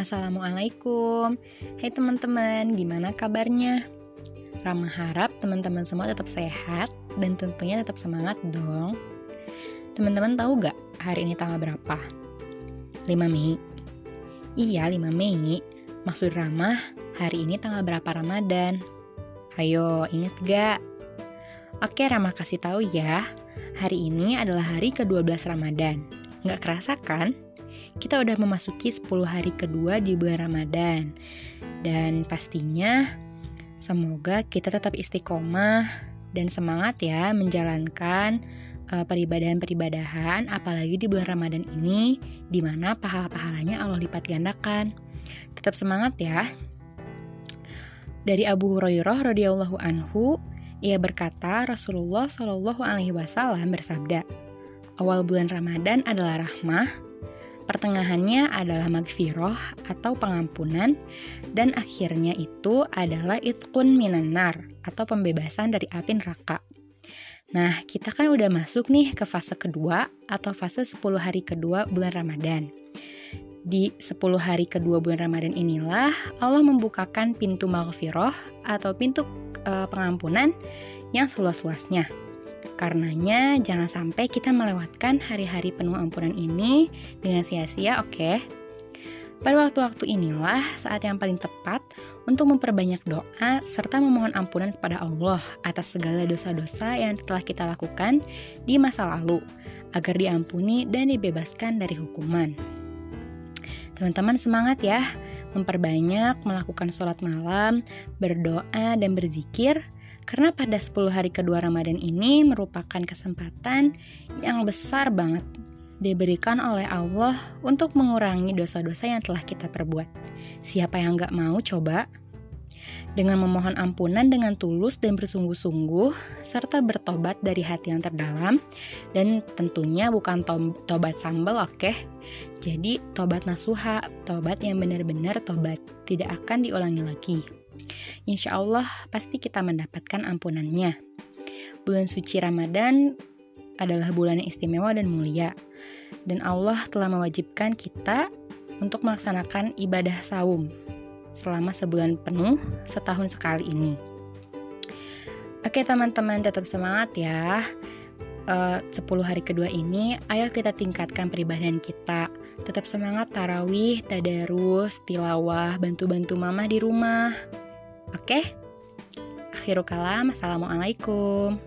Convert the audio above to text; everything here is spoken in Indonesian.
Assalamualaikum Hai teman-teman, gimana kabarnya? Rama harap teman-teman semua tetap sehat dan tentunya tetap semangat dong Teman-teman tahu gak hari ini tanggal berapa? 5 Mei Iya 5 Mei Maksud Rama, hari ini tanggal berapa Ramadan? Ayo, inget gak? Oke, Rama kasih tahu ya. Hari ini adalah hari ke-12 Ramadan. Nggak kerasa kan? Kita udah memasuki 10 hari kedua di bulan Ramadan. Dan pastinya semoga kita tetap istiqomah dan semangat ya menjalankan uh, peribadahan-peribadahan apalagi di bulan Ramadan ini di mana pahala-pahalanya Allah lipat gandakan. Tetap semangat ya. Dari Abu Hurairah radhiyallahu anhu, ia berkata Rasulullah Shallallahu alaihi wasallam bersabda, "Awal bulan Ramadan adalah rahmah, Pertengahannya adalah magfiroh atau pengampunan dan akhirnya itu adalah itkun minanar atau pembebasan dari api neraka. Nah, kita kan udah masuk nih ke fase kedua atau fase 10 hari kedua bulan Ramadan. Di 10 hari kedua bulan Ramadan inilah Allah membukakan pintu maghfirah atau pintu e, pengampunan yang seluas-luasnya Karenanya, jangan sampai kita melewatkan hari-hari penuh ampunan ini dengan sia-sia, oke? Okay? Pada waktu-waktu inilah saat yang paling tepat untuk memperbanyak doa serta memohon ampunan kepada Allah atas segala dosa-dosa yang telah kita lakukan di masa lalu, agar diampuni dan dibebaskan dari hukuman. Teman-teman semangat ya, memperbanyak melakukan sholat malam, berdoa, dan berzikir, karena pada 10 hari kedua Ramadan ini merupakan kesempatan yang besar banget diberikan oleh Allah untuk mengurangi dosa-dosa yang telah kita perbuat. Siapa yang gak mau coba? Dengan memohon ampunan dengan tulus dan bersungguh-sungguh, serta bertobat dari hati yang terdalam, dan tentunya bukan to tobat sambal, oke? Okay? Jadi, tobat nasuha, tobat yang benar-benar tobat, tidak akan diulangi lagi insya Allah pasti kita mendapatkan ampunannya. Bulan suci Ramadan adalah bulan yang istimewa dan mulia, dan Allah telah mewajibkan kita untuk melaksanakan ibadah saum selama sebulan penuh setahun sekali ini. Oke teman-teman tetap semangat ya. Uh, 10 hari kedua ini ayo kita tingkatkan peribadahan kita tetap semangat tarawih, tadarus, tilawah, bantu-bantu mama di rumah. Oke? Akhirul kalam, Assalamualaikum.